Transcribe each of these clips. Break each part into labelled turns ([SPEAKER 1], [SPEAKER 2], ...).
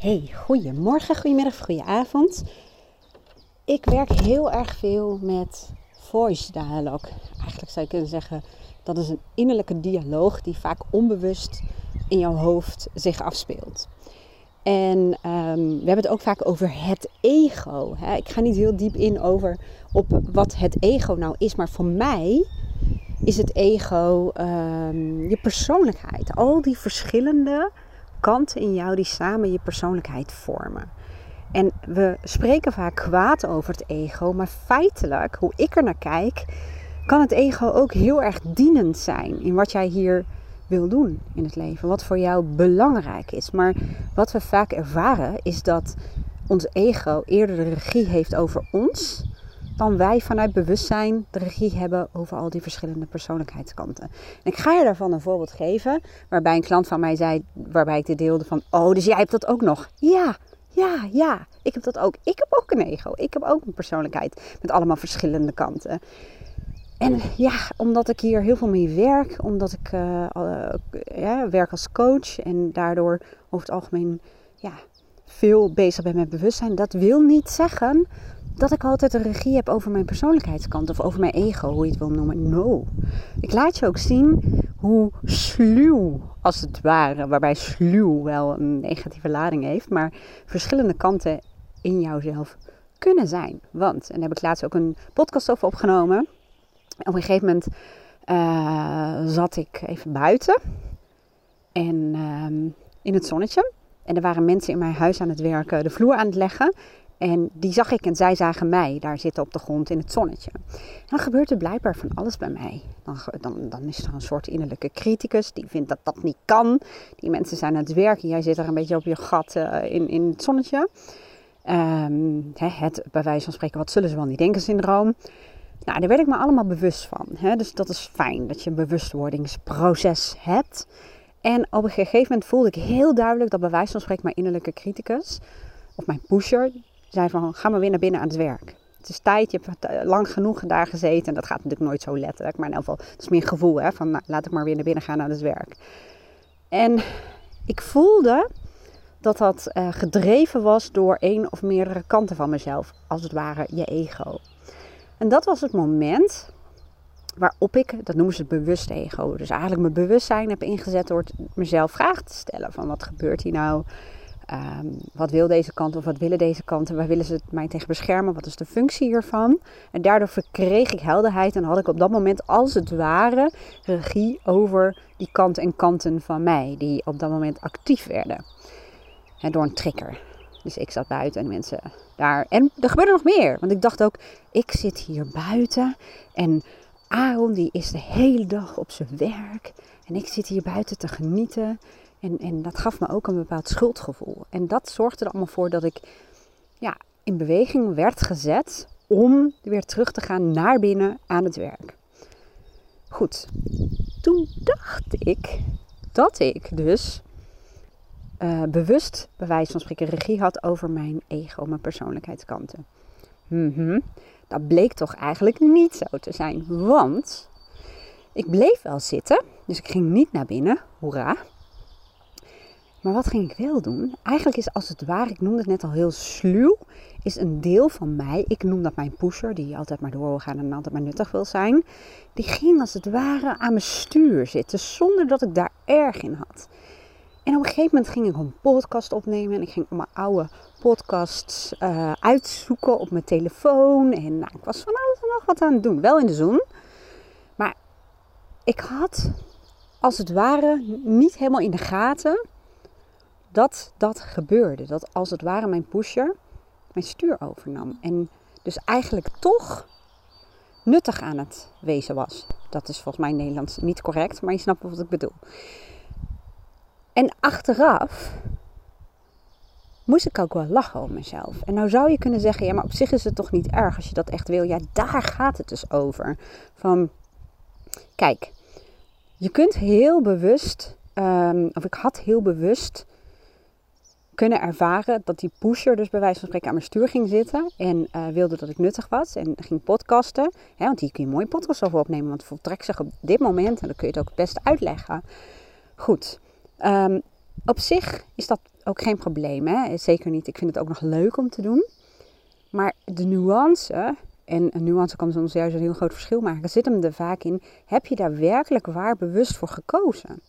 [SPEAKER 1] Hey, goedemorgen, goedemiddag, goedenavond. Ik werk heel erg veel met voice dialogue. Eigenlijk zou je kunnen zeggen dat is een innerlijke dialoog die vaak onbewust in jouw hoofd zich afspeelt. En ehm, we hebben het ook vaak over het ego. Hè? Ik ga niet heel diep in over op wat het ego nou is, maar voor mij is het ego um, je persoonlijkheid. Al die verschillende kanten in jou die samen je persoonlijkheid vormen. En we spreken vaak kwaad over het ego, maar feitelijk, hoe ik er naar kijk, kan het ego ook heel erg dienend zijn in wat jij hier wil doen in het leven. Wat voor jou belangrijk is. Maar wat we vaak ervaren is dat ons ego eerder de regie heeft over ons dan wij vanuit bewustzijn de regie hebben over al die verschillende persoonlijkheidskanten. En ik ga je daarvan een voorbeeld geven, waarbij een klant van mij zei, waarbij ik dit deelde van, oh, dus jij hebt dat ook nog? Ja, ja, ja, ik heb dat ook. Ik heb ook een ego. Ik heb ook een persoonlijkheid met allemaal verschillende kanten. En ja, omdat ik hier heel veel mee werk, omdat ik uh, ja, werk als coach en daardoor over het algemeen ja, veel bezig ben met bewustzijn, dat wil niet zeggen dat ik altijd een regie heb over mijn persoonlijkheidskant of over mijn ego, hoe je het wil noemen. No. Ik laat je ook zien hoe sluw, als het ware, waarbij sluw wel een negatieve lading heeft, maar verschillende kanten in jouzelf kunnen zijn. Want, en daar heb ik laatst ook een podcast over opgenomen. Op een gegeven moment uh, zat ik even buiten en uh, in het zonnetje. En er waren mensen in mijn huis aan het werken, de vloer aan het leggen. En die zag ik en zij zagen mij daar zitten op de grond in het zonnetje. Dan gebeurt er blijkbaar van alles bij mij. Dan, dan, dan is er een soort innerlijke criticus die vindt dat dat niet kan. Die mensen zijn aan het werken, jij zit er een beetje op je gat uh, in, in het zonnetje. Um, het, bij wijze van spreken, wat zullen ze wel niet denken syndroom. Nou, daar werd ik me allemaal bewust van. Hè? Dus dat is fijn dat je een bewustwordingsproces hebt. En op een gegeven moment voelde ik heel duidelijk dat bij wijze van spreken mijn innerlijke criticus, of mijn pusher, zei van ga maar weer naar binnen aan het werk. Het is tijd, je hebt lang genoeg daar gezeten. En dat gaat natuurlijk nooit zo letterlijk. Maar in elk geval, het is meer een gevoel hè, van nou, laat ik maar weer naar binnen gaan aan het werk. En ik voelde dat dat uh, gedreven was door één of meerdere kanten van mezelf. Als het ware je ego. En dat was het moment waarop ik, dat noemen ze het bewust ego. Dus eigenlijk mijn bewustzijn heb ingezet door mezelf vragen te stellen. Van wat gebeurt hier nou? Um, wat wil deze kant of wat willen deze kanten? Waar willen ze mij tegen beschermen? Wat is de functie hiervan? En daardoor verkreeg ik helderheid en had ik op dat moment als het ware regie over die kanten en kanten van mij, die op dat moment actief werden. En door een trigger. Dus ik zat buiten en mensen daar. En er gebeurde nog meer. Want ik dacht ook, ik zit hier buiten. En Aaron die is de hele dag op zijn werk. En ik zit hier buiten te genieten. En, en dat gaf me ook een bepaald schuldgevoel. En dat zorgde er allemaal voor dat ik ja, in beweging werd gezet om weer terug te gaan naar binnen aan het werk. Goed, toen dacht ik dat ik dus uh, bewust, bij wijze van spreken, regie had over mijn ego, mijn persoonlijkheidskanten. -hmm. Dat bleek toch eigenlijk niet zo te zijn, want ik bleef wel zitten, dus ik ging niet naar binnen, hoera. Maar wat ging ik wel doen? Eigenlijk is als het ware, ik noemde het net al heel sluw, is een deel van mij, ik noem dat mijn pusher, die altijd maar door wil gaan en altijd maar nuttig wil zijn, die ging als het ware aan mijn stuur zitten zonder dat ik daar erg in had. En op een gegeven moment ging ik een podcast opnemen en ik ging mijn oude podcasts uh, uitzoeken op mijn telefoon. En nou, ik was van alles en nog wat aan het doen, wel in de zon. Maar ik had als het ware niet helemaal in de gaten dat dat gebeurde. Dat als het ware mijn pusher mijn stuur overnam. En dus eigenlijk toch nuttig aan het wezen was. Dat is volgens mij Nederlands niet correct, maar je snapt wat ik bedoel. En achteraf moest ik ook wel lachen om mezelf. En nou zou je kunnen zeggen, ja, maar op zich is het toch niet erg als je dat echt wil. Ja, daar gaat het dus over. Van, kijk, je kunt heel bewust, um, of ik had heel bewust kunnen ervaren dat die pusher dus bij wijze van spreken aan mijn stuur ging zitten en uh, wilde dat ik nuttig was en ging podcasten. Hè, want hier kun je mooi podcast over opnemen, want voltrekt zich op dit moment en dan kun je het ook het beste uitleggen. Goed, um, op zich is dat ook geen probleem, hè? zeker niet. Ik vind het ook nog leuk om te doen. Maar de nuance, en een nuance kan soms juist een heel groot verschil maken, zit hem er vaak in: heb je daar werkelijk waar bewust voor gekozen?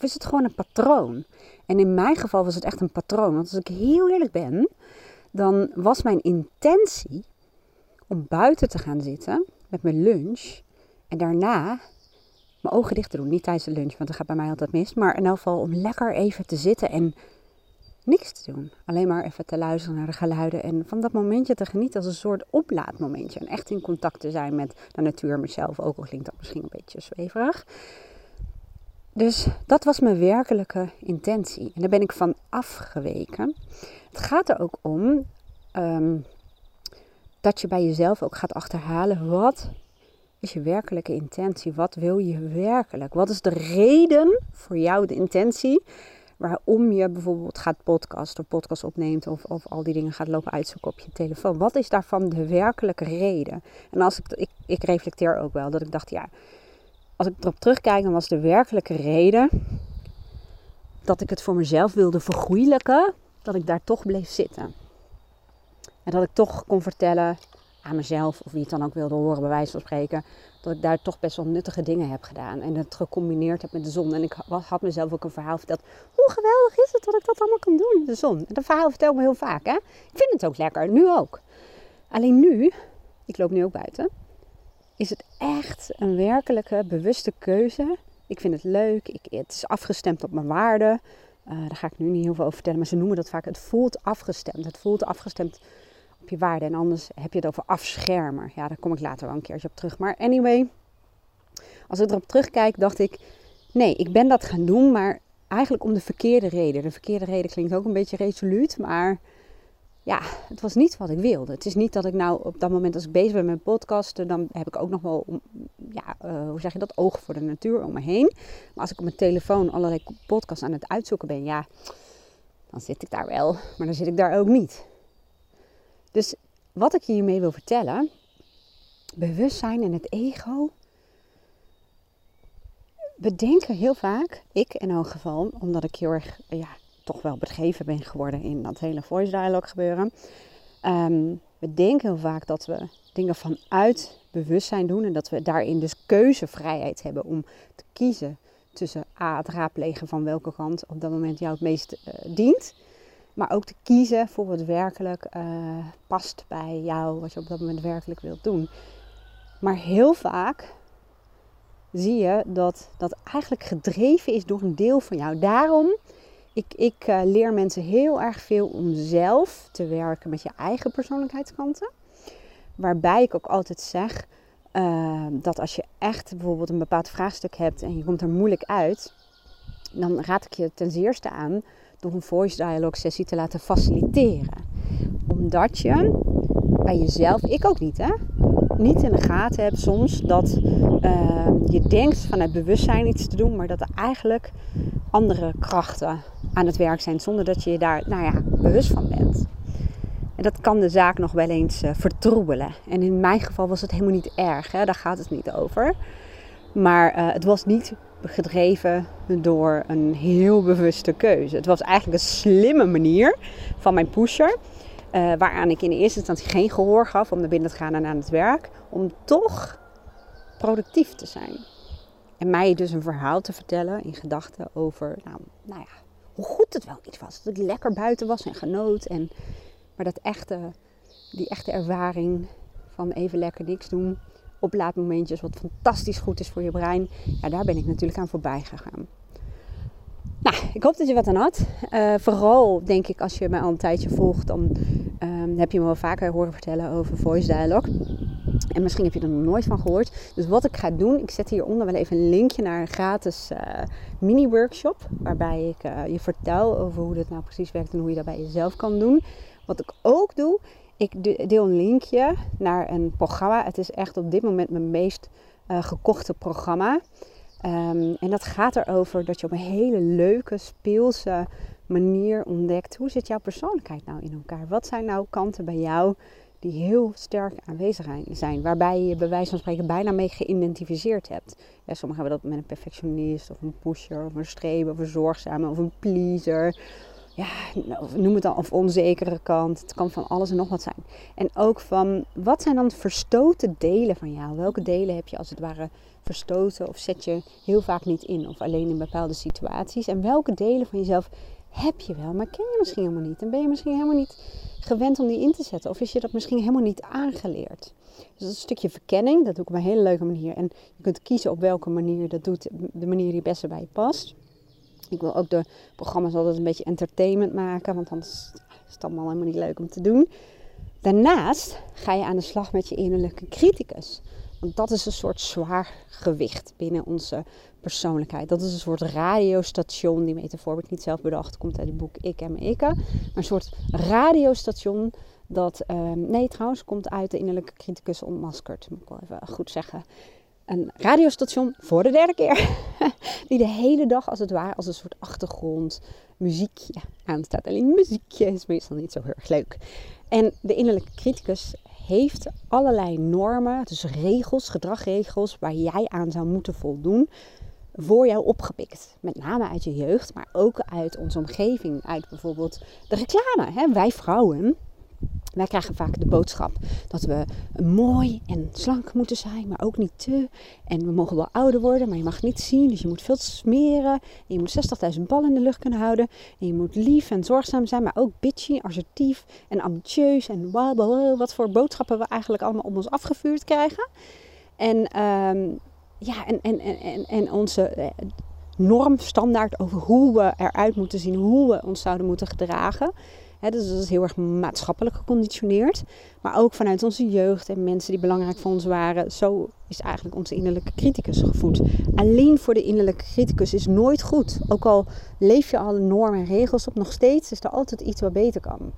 [SPEAKER 1] Of is het gewoon een patroon? En in mijn geval was het echt een patroon. Want als ik heel eerlijk ben, dan was mijn intentie om buiten te gaan zitten met mijn lunch en daarna mijn ogen dicht te doen. Niet tijdens de lunch, want dat gaat bij mij altijd mis. Maar in elk geval om lekker even te zitten en niks te doen. Alleen maar even te luisteren naar de geluiden en van dat momentje te genieten als een soort oplaadmomentje. En echt in contact te zijn met de natuur, mezelf, ook al klinkt dat misschien een beetje zweverig. Dus dat was mijn werkelijke intentie. En daar ben ik van afgeweken. Het gaat er ook om ehm, dat je bij jezelf ook gaat achterhalen wat is je werkelijke intentie? Wat wil je werkelijk? Wat is de reden voor jou, de intentie, waarom je bijvoorbeeld gaat podcasten of podcast opneemt of, of al die dingen gaat lopen uitzoeken op je telefoon? Wat is daarvan de werkelijke reden? En als ik, ik, ik reflecteer ook wel dat ik dacht, ja, als ik erop terugkijk, dan was de werkelijke reden dat ik het voor mezelf wilde vergoeilijken, dat ik daar toch bleef zitten. En dat ik toch kon vertellen aan mezelf, of wie het dan ook wilde horen, bij wijze van spreken, dat ik daar toch best wel nuttige dingen heb gedaan. En het gecombineerd heb met de zon. En ik had mezelf ook een verhaal verteld. Hoe geweldig is het dat ik dat allemaal kan doen de zon? En dat verhaal vertel ik me heel vaak. Hè? Ik vind het ook lekker, nu ook. Alleen nu, ik loop nu ook buiten, is het echt een werkelijke, bewuste keuze. Ik vind het leuk, ik, het is afgestemd op mijn waarden. Uh, daar ga ik nu niet heel veel over vertellen, maar ze noemen dat vaak. Het voelt afgestemd. Het voelt afgestemd op je waarde. En anders heb je het over afschermer. Ja, daar kom ik later wel een keertje op terug. Maar anyway, als ik erop terugkijk, dacht ik: nee, ik ben dat gaan doen, maar eigenlijk om de verkeerde reden. De verkeerde reden klinkt ook een beetje resoluut, maar ja, het was niet wat ik wilde. Het is niet dat ik nou op dat moment als ik bezig ben met podcasten, dan heb ik ook nog wel, ja, uh, hoe zeg je dat, ogen voor de natuur om me heen. Maar als ik op mijn telefoon allerlei podcasts aan het uitzoeken ben, ja, dan zit ik daar wel, maar dan zit ik daar ook niet. Dus wat ik je hiermee wil vertellen, bewustzijn en het ego. We denken heel vaak, ik in elk geval, omdat ik heel erg, ja, toch wel bedreven ben geworden in dat hele voice dialogue gebeuren. Um, we denken heel vaak dat we dingen vanuit bewustzijn doen en dat we daarin dus keuzevrijheid hebben om te kiezen tussen A, het raadplegen van welke kant op dat moment jou het meest uh, dient. Maar ook te kiezen voor wat werkelijk uh, past bij jou, wat je op dat moment werkelijk wilt doen. Maar heel vaak zie je dat dat eigenlijk gedreven is door een deel van jou. Daarom, ik, ik uh, leer mensen heel erg veel om zelf te werken met je eigen persoonlijkheidskanten. Waarbij ik ook altijd zeg uh, dat als je echt bijvoorbeeld een bepaald vraagstuk hebt en je komt er moeilijk uit, dan raad ik je ten zeerste aan door een voice dialogue sessie te laten faciliteren. Omdat je bij jezelf, ik ook niet hè, niet in de gaten hebt soms dat uh, je denkt vanuit bewustzijn iets te doen, maar dat er eigenlijk andere krachten aan het werk zijn zonder dat je je daar nou ja, bewust van bent. En dat kan de zaak nog wel eens uh, vertroebelen. En in mijn geval was het helemaal niet erg, hè? daar gaat het niet over. Maar uh, het was niet gedreven door een heel bewuste keuze. Het was eigenlijk een slimme manier van mijn pusher. Uh, waaraan ik in eerste instantie geen gehoor gaf om naar binnen te gaan en aan het werk. Om toch productief te zijn. En mij dus een verhaal te vertellen in gedachten over, nou, nou ja, hoe goed het wel niet was. Dat ik lekker buiten was en genoot. En, maar dat echte, die echte ervaring van even lekker niks doen oplaadmomentjes, wat fantastisch goed is voor je brein. Ja, daar ben ik natuurlijk aan voorbij gegaan. Nou, ik hoop dat je wat aan had. Uh, vooral denk ik als je mij al een tijdje volgt, dan um, heb je me wel vaker horen vertellen over voice dialogue. En misschien heb je er nog nooit van gehoord. Dus wat ik ga doen, ik zet hieronder wel even een linkje naar een gratis uh, mini-workshop. Waarbij ik uh, je vertel over hoe dat nou precies werkt en hoe je dat bij jezelf kan doen. Wat ik ook doe, ik deel een linkje naar een programma. Het is echt op dit moment mijn meest uh, gekochte programma. Um, en dat gaat erover dat je op een hele leuke, speelse manier ontdekt hoe zit jouw persoonlijkheid nou in elkaar. Wat zijn nou kanten bij jou die heel sterk aanwezig zijn, waarbij je bij wijze van spreken bijna mee geïdentificeerd hebt. Ja, sommigen hebben dat met een perfectionist of een pusher of een streber of een zorgzame of een pleaser ja, noem het dan, of onzekere kant. Het kan van alles en nog wat zijn. En ook van, wat zijn dan verstoten delen van jou? Welke delen heb je als het ware verstoten of zet je heel vaak niet in of alleen in bepaalde situaties? En welke delen van jezelf heb je wel, maar ken je misschien helemaal niet? En ben je misschien helemaal niet gewend om die in te zetten? Of is je dat misschien helemaal niet aangeleerd? Dus dat is een stukje verkenning, dat doe ik op een hele leuke manier. En je kunt kiezen op welke manier dat doet, de manier die beste bij je past. Ik wil ook de programma's altijd een beetje entertainment maken, want anders is het allemaal helemaal niet leuk om te doen. Daarnaast ga je aan de slag met je innerlijke criticus. Want dat is een soort zwaar gewicht binnen onze persoonlijkheid. Dat is een soort radiostation. Die metafoor heb ik niet zelf bedacht. Komt uit het boek Ik en ikke. Maar een soort radiostation dat... Ehm, nee, trouwens, komt uit de innerlijke criticus ontmaskerd. Moet ik wel even goed zeggen een radiostation voor de derde keer. die de hele dag als het ware als een soort achtergrond muziekje aanstaat. Alleen muziekje is meestal niet zo heel erg leuk. En de innerlijke criticus heeft allerlei normen, dus regels, gedragregels waar jij aan zou moeten voldoen voor jou opgepikt. Met name uit je jeugd, maar ook uit onze omgeving. Uit bijvoorbeeld de reclame. Hè? Wij vrouwen wij krijgen vaak de boodschap dat we mooi en slank moeten zijn, maar ook niet te. En we mogen wel ouder worden, maar je mag niet zien. Dus je moet veel smeren. En je moet 60.000 ballen in de lucht kunnen houden. En je moet lief en zorgzaam zijn, maar ook bitchy, assertief en ambitieus. En wat voor boodschappen we eigenlijk allemaal op ons afgevuurd krijgen. En, um, ja, en, en, en, en onze eh, normstandaard over hoe we eruit moeten zien, hoe we ons zouden moeten gedragen dus dat is heel erg maatschappelijk geconditioneerd. Maar ook vanuit onze jeugd en mensen die belangrijk voor ons waren. Zo is eigenlijk onze innerlijke criticus gevoed. Alleen voor de innerlijke criticus is nooit goed. Ook al leef je alle normen en regels op, nog steeds is er altijd iets wat beter kan.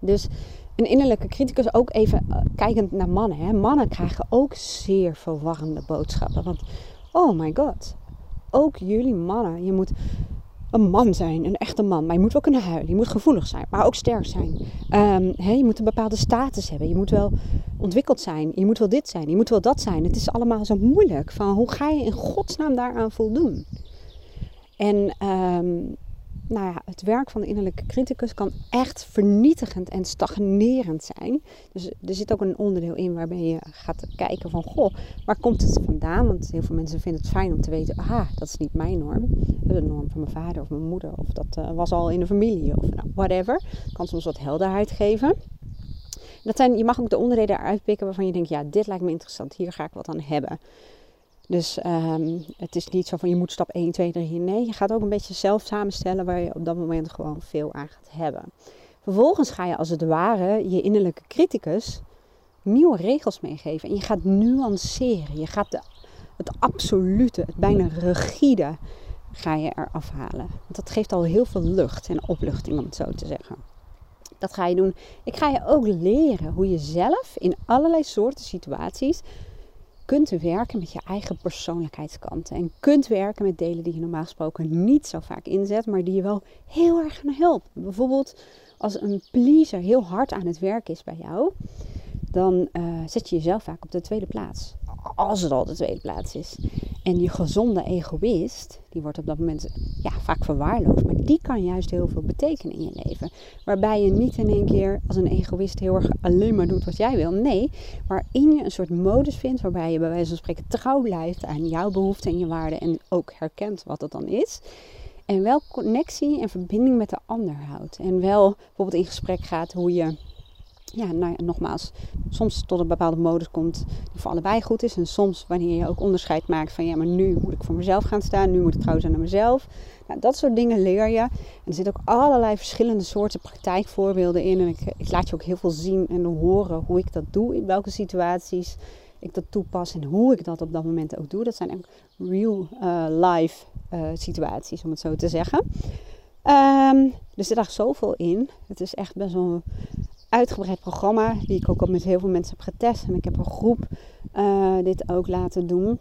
[SPEAKER 1] Dus een innerlijke criticus ook even uh, kijkend naar mannen. Hè. Mannen krijgen ook zeer verwarrende boodschappen. Want, oh my god, ook jullie mannen. Je moet een man zijn, een echte man. Maar je moet wel kunnen huilen. Je moet gevoelig zijn, maar ook sterk zijn. Um, je moet een bepaalde status hebben. Je moet wel ontwikkeld zijn. Je moet wel dit zijn. Je moet wel dat zijn. Het is allemaal zo moeilijk. Van hoe ga je in godsnaam daaraan voldoen? En um, nou ja, het werk van de innerlijke criticus kan echt vernietigend en stagnerend zijn. Dus er zit ook een onderdeel in waarbij je gaat kijken van, goh, waar komt het vandaan? Want heel veel mensen vinden het fijn om te weten, aha, dat is niet mijn norm. De norm van mijn vader of mijn moeder of dat uh, was al in de familie of nou, whatever. Kan soms wat helderheid geven. Dat zijn, je mag ook de onderdelen eruit pikken waarvan je denkt, ja, dit lijkt me interessant, hier ga ik wat aan hebben. Dus um, het is niet zo van je moet stap 1, 2, 3. Nee, je gaat ook een beetje zelf samenstellen waar je op dat moment gewoon veel aan gaat hebben. Vervolgens ga je als het ware je innerlijke criticus nieuwe regels meegeven. En je gaat nuanceren. Je gaat de, het absolute, het bijna rigide, ga je eraf halen. Want dat geeft al heel veel lucht en opluchting, om het zo te zeggen. Dat ga je doen. Ik ga je ook leren hoe je zelf in allerlei soorten situaties kunt werken met je eigen persoonlijkheidskanten. En kunt werken met delen die je normaal gesproken niet zo vaak inzet, maar die je wel heel erg gaan helpen. Bijvoorbeeld als een pleaser heel hard aan het werk is bij jou, dan uh, zet je jezelf vaak op de tweede plaats. Als het al de tweede plaats is. En je gezonde egoïst, die wordt op dat moment ja, vaak verwaarloosd, maar die kan juist heel veel betekenen in je leven. Waarbij je niet in één keer als een egoïst heel erg alleen maar doet wat jij wil. Nee, waarin je een soort modus vindt waarbij je bij wijze van spreken trouw blijft aan jouw behoeften en je waarden en ook herkent wat het dan is. En wel connectie en verbinding met de ander houdt. En wel bijvoorbeeld in gesprek gaat hoe je ja, nou ja, nogmaals, soms tot een bepaalde modus komt die voor allebei goed is. En soms wanneer je ook onderscheid maakt van ja, maar nu moet ik voor mezelf gaan staan, nu moet ik trouw zijn naar mezelf. Nou, dat soort dingen leer je. En er zitten ook allerlei verschillende soorten praktijkvoorbeelden in. En ik, laat je ook heel veel zien en horen hoe ik dat doe, in welke situaties ik dat toepas en hoe ik dat op dat moment ook doe. Dat zijn echt real uh, life uh, situaties, om het zo te zeggen. Um, er zit zoveel in. Het is echt best wel uitgebreid programma, die ik ook al met heel veel mensen heb getest. En ik heb een groep uh, dit ook laten doen.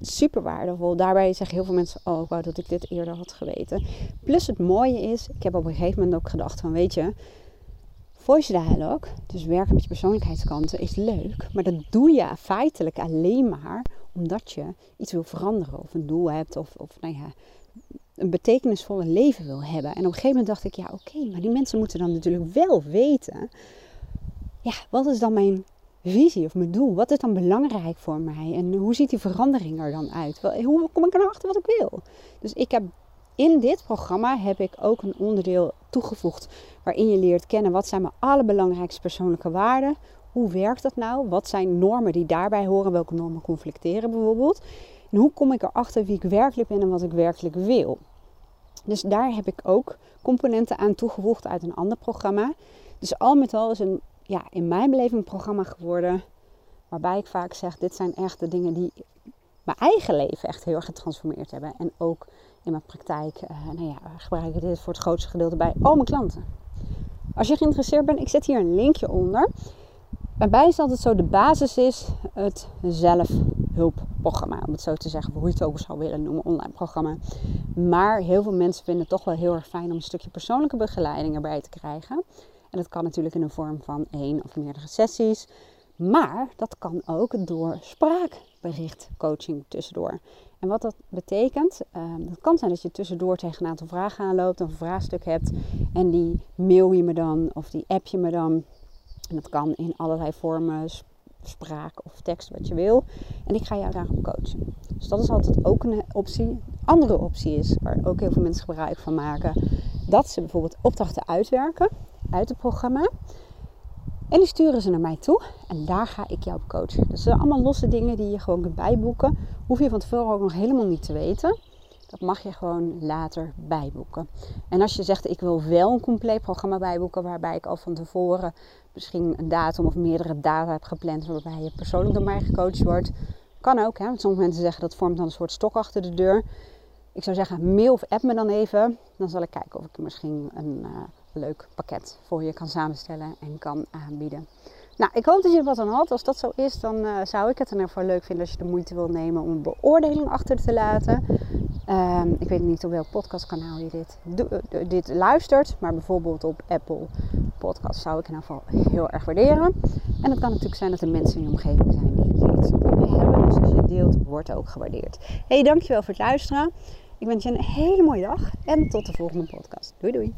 [SPEAKER 1] Super waardevol. Daarbij zeggen heel veel mensen oh, dat ik dit eerder had geweten. Plus het mooie is, ik heb op een gegeven moment ook gedacht van weet je, voice dialogue, dus werken met je persoonlijkheidskanten, is leuk. Maar dat doe je feitelijk alleen maar omdat je iets wil veranderen of een doel hebt of, of nou ja, een betekenisvolle leven wil hebben. En op een gegeven moment dacht ik, ja oké, maar die mensen moeten dan natuurlijk wel weten, ja, wat is dan mijn visie of mijn doel? Wat is dan belangrijk voor mij? En hoe ziet die verandering er dan uit? Hoe kom ik er nou wat ik wil? Dus ik heb in dit programma heb ik ook een onderdeel toegevoegd waarin je leert kennen wat zijn mijn allerbelangrijkste persoonlijke waarden. Hoe werkt dat nou? Wat zijn normen die daarbij horen? Welke normen conflicteren bijvoorbeeld? En hoe kom ik erachter wie ik werkelijk ben en wat ik werkelijk wil? Dus daar heb ik ook componenten aan toegevoegd uit een ander programma. Dus al met al is een, ja, in mijn beleving een programma geworden waarbij ik vaak zeg: dit zijn echt de dingen die mijn eigen leven echt heel erg getransformeerd hebben. En ook in mijn praktijk uh, nou ja, gebruik ik dit voor het grootste gedeelte bij al mijn klanten. Als je geïnteresseerd bent, ik zet hier een linkje onder. Bij mij is altijd zo, de basis is het zelfhulpprogramma. Om het zo te zeggen, hoe je het ook zou willen noemen, online programma. Maar heel veel mensen vinden het toch wel heel erg fijn om een stukje persoonlijke begeleiding erbij te krijgen. En dat kan natuurlijk in de vorm van één of meerdere sessies. Maar dat kan ook door spraakberichtcoaching tussendoor. En wat dat betekent, uh, dat kan zijn dat je tussendoor tegen een aantal vragen aanloopt een vraagstuk hebt. En die mail je me dan of die app je me dan. En dat kan in allerlei vormen, spraak of tekst, wat je wil. En ik ga jou daarop coachen. Dus dat is altijd ook een optie. Andere optie is, waar ook heel veel mensen gebruik van maken, dat ze bijvoorbeeld opdrachten uitwerken uit het programma. En die sturen ze naar mij toe en daar ga ik jou op coachen. Dus dat zijn allemaal losse dingen die je gewoon kunt bijboeken. Hoef je van tevoren ook nog helemaal niet te weten. Dat mag je gewoon later bijboeken. En als je zegt, ik wil wel een compleet programma bijboeken, waarbij ik al van tevoren misschien een datum of meerdere data heb gepland, waarbij je persoonlijk door mij gecoacht wordt, kan ook. Hè? Want sommige mensen zeggen dat vormt dan een soort stok achter de deur. Ik zou zeggen, mail of app me dan even. Dan zal ik kijken of ik misschien een, uh, leuk pakket voor je kan samenstellen en kan aanbieden. Nou, ik hoop dat je er wat aan had. Als dat zo is, dan uh, zou ik het ieder geval leuk vinden als je de moeite wil nemen om een beoordeling achter te laten. Um, ik weet niet op welk podcastkanaal je dit, uh, dit luistert, maar bijvoorbeeld op Apple Podcast zou ik in ieder geval heel erg waarderen. En het kan natuurlijk zijn dat er mensen in je omgeving zijn die iets hebben. Dus als je deelt, wordt ook gewaardeerd. Hey, dankjewel voor het luisteren. Ik wens je een hele mooie dag en tot de volgende podcast. Doei doei.